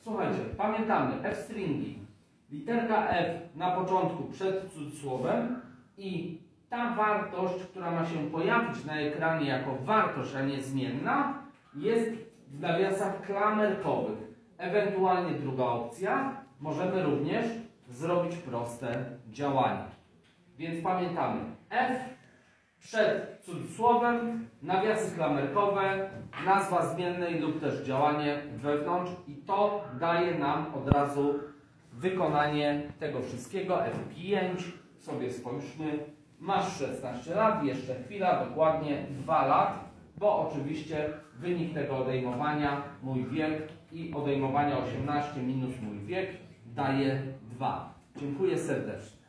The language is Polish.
słuchajcie, pamiętamy f-stringi, literka f na początku przed cudzysłowem i ta wartość, która ma się pojawić na ekranie jako wartość, a nie zmienna, jest w nawiasach klamerkowych. Ewentualnie druga opcja, możemy również zrobić proste działanie. Więc pamiętamy f przed cudzysłowem, nawiasy klamerkowe, nazwa zmiennej lub też działanie wewnątrz i to daje nam od razu wykonanie tego wszystkiego. F5 sobie spojrzmy. Masz 16 lat, jeszcze chwila, dokładnie 2 lat, bo oczywiście wynik tego odejmowania, mój wiek i odejmowania 18 minus mój wiek daje 2. Dziękuję serdecznie.